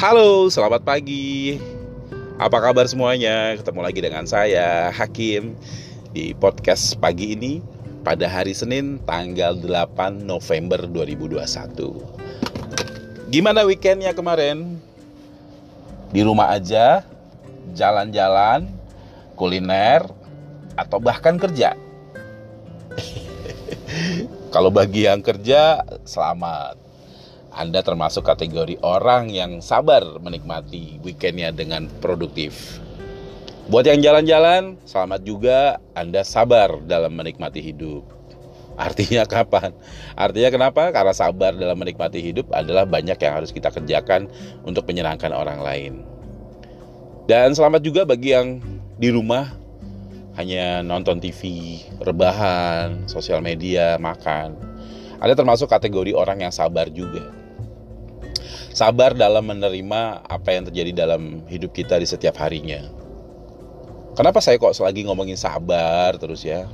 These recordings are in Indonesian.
Halo, selamat pagi. Apa kabar semuanya? Ketemu lagi dengan saya, Hakim, di podcast pagi ini pada hari Senin tanggal 8 November 2021. Gimana weekendnya kemarin? Di rumah aja, jalan-jalan, kuliner, atau bahkan kerja? Kalau bagi yang kerja, selamat anda termasuk kategori orang yang sabar menikmati weekendnya dengan produktif. Buat yang jalan-jalan, selamat juga Anda sabar dalam menikmati hidup. Artinya kapan? Artinya kenapa? Karena sabar dalam menikmati hidup adalah banyak yang harus kita kerjakan untuk menyenangkan orang lain. Dan selamat juga bagi yang di rumah hanya nonton TV, rebahan, sosial media, makan. Ada termasuk kategori orang yang sabar juga sabar dalam menerima apa yang terjadi dalam hidup kita di setiap harinya. Kenapa saya kok selagi ngomongin sabar terus ya?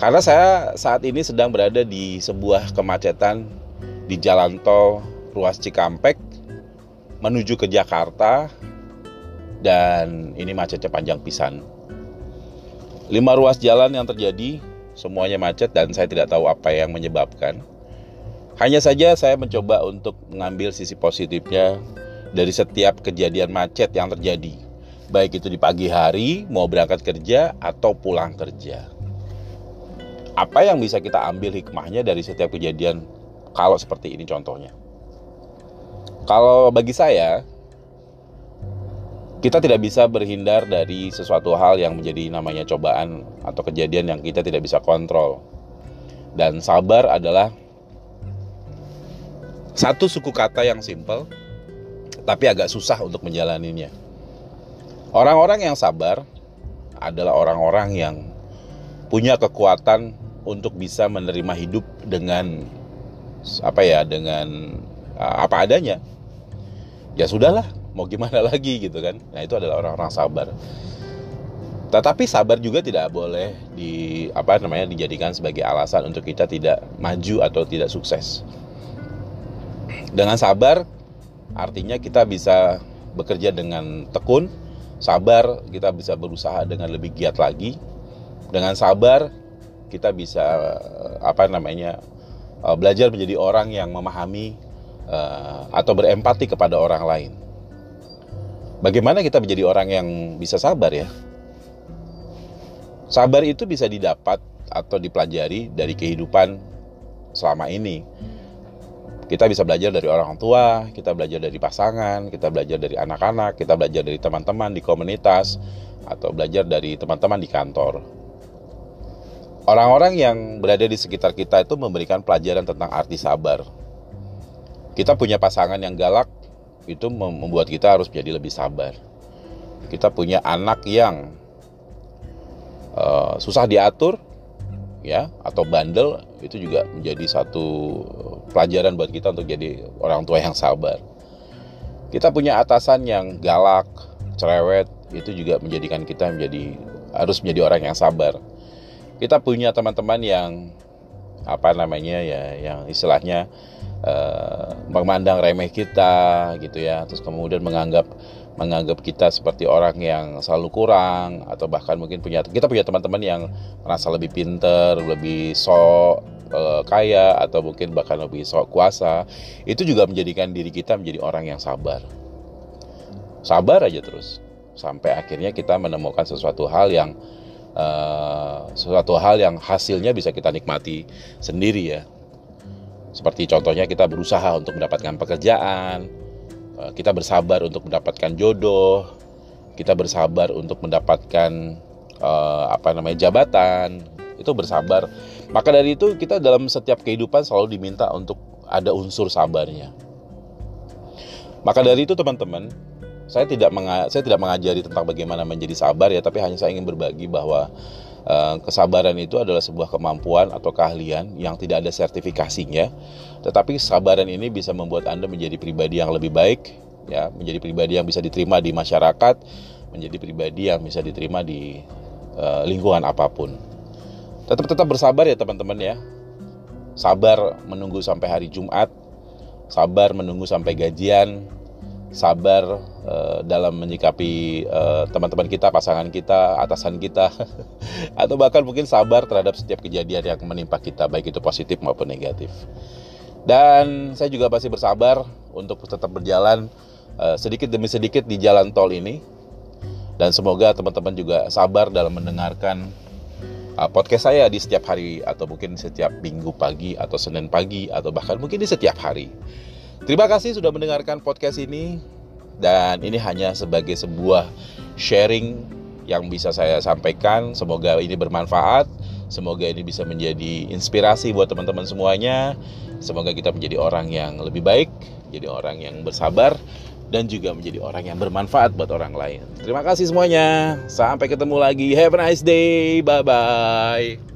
Karena saya saat ini sedang berada di sebuah kemacetan di jalan tol ruas Cikampek menuju ke Jakarta dan ini macetnya panjang pisan. Lima ruas jalan yang terjadi semuanya macet dan saya tidak tahu apa yang menyebabkan. Hanya saja saya mencoba untuk mengambil sisi positifnya dari setiap kejadian macet yang terjadi. Baik itu di pagi hari, mau berangkat kerja, atau pulang kerja. Apa yang bisa kita ambil hikmahnya dari setiap kejadian kalau seperti ini contohnya? Kalau bagi saya, kita tidak bisa berhindar dari sesuatu hal yang menjadi namanya cobaan atau kejadian yang kita tidak bisa kontrol. Dan sabar adalah satu suku kata yang simple, tapi agak susah untuk menjalaninya. Orang-orang yang sabar adalah orang-orang yang punya kekuatan untuk bisa menerima hidup dengan apa ya, dengan uh, apa adanya. Ya sudahlah, mau gimana lagi gitu kan. Nah, itu adalah orang-orang sabar. Tetapi sabar juga tidak boleh di apa namanya dijadikan sebagai alasan untuk kita tidak maju atau tidak sukses. Dengan sabar artinya kita bisa bekerja dengan tekun, sabar kita bisa berusaha dengan lebih giat lagi. Dengan sabar kita bisa apa namanya eh, belajar menjadi orang yang memahami eh, atau berempati kepada orang lain. Bagaimana kita menjadi orang yang bisa sabar ya? Sabar itu bisa didapat atau dipelajari dari kehidupan selama ini kita bisa belajar dari orang tua, kita belajar dari pasangan, kita belajar dari anak-anak, kita belajar dari teman-teman di komunitas, atau belajar dari teman-teman di kantor. Orang-orang yang berada di sekitar kita itu memberikan pelajaran tentang arti sabar. Kita punya pasangan yang galak, itu membuat kita harus menjadi lebih sabar. Kita punya anak yang uh, susah diatur, ya, atau bandel, itu juga menjadi satu pelajaran buat kita untuk jadi orang tua yang sabar. Kita punya atasan yang galak, cerewet, itu juga menjadikan kita menjadi harus menjadi orang yang sabar. Kita punya teman-teman yang apa namanya ya, yang istilahnya uh, memandang remeh kita gitu ya, terus kemudian menganggap menganggap kita seperti orang yang selalu kurang atau bahkan mungkin punya kita punya teman-teman yang merasa lebih pinter, lebih sok uh, kaya atau mungkin bahkan lebih sok kuasa itu juga menjadikan diri kita menjadi orang yang sabar. Sabar aja terus sampai akhirnya kita menemukan sesuatu hal yang uh, sesuatu hal yang hasilnya bisa kita nikmati sendiri ya. Seperti contohnya kita berusaha untuk mendapatkan pekerjaan uh, kita bersabar untuk mendapatkan jodoh kita bersabar untuk mendapatkan uh, apa namanya jabatan itu bersabar. Maka dari itu kita dalam setiap kehidupan selalu diminta untuk ada unsur sabarnya. Maka dari itu teman-teman, saya tidak saya tidak mengajari tentang bagaimana menjadi sabar ya, tapi hanya saya ingin berbagi bahwa uh, kesabaran itu adalah sebuah kemampuan atau keahlian yang tidak ada sertifikasinya, tetapi kesabaran ini bisa membuat Anda menjadi pribadi yang lebih baik, ya, menjadi pribadi yang bisa diterima di masyarakat, menjadi pribadi yang bisa diterima di uh, lingkungan apa pun tetap tetap bersabar ya teman-teman ya sabar menunggu sampai hari Jumat sabar menunggu sampai gajian sabar uh, dalam menyikapi uh, teman-teman kita, pasangan kita, atasan kita, atau bahkan mungkin sabar terhadap setiap kejadian yang menimpa kita, baik itu positif maupun negatif. Dan saya juga pasti bersabar untuk tetap berjalan uh, sedikit demi sedikit di jalan tol ini. Dan semoga teman-teman juga sabar dalam mendengarkan uh, podcast saya di setiap hari atau mungkin setiap minggu pagi atau senin pagi atau bahkan mungkin di setiap hari. Terima kasih sudah mendengarkan podcast ini dan ini hanya sebagai sebuah sharing yang bisa saya sampaikan. Semoga ini bermanfaat. Semoga ini bisa menjadi inspirasi buat teman-teman semuanya. Semoga kita menjadi orang yang lebih baik, jadi orang yang bersabar dan juga menjadi orang yang bermanfaat buat orang lain. Terima kasih semuanya. Sampai ketemu lagi. Have a nice day. Bye bye.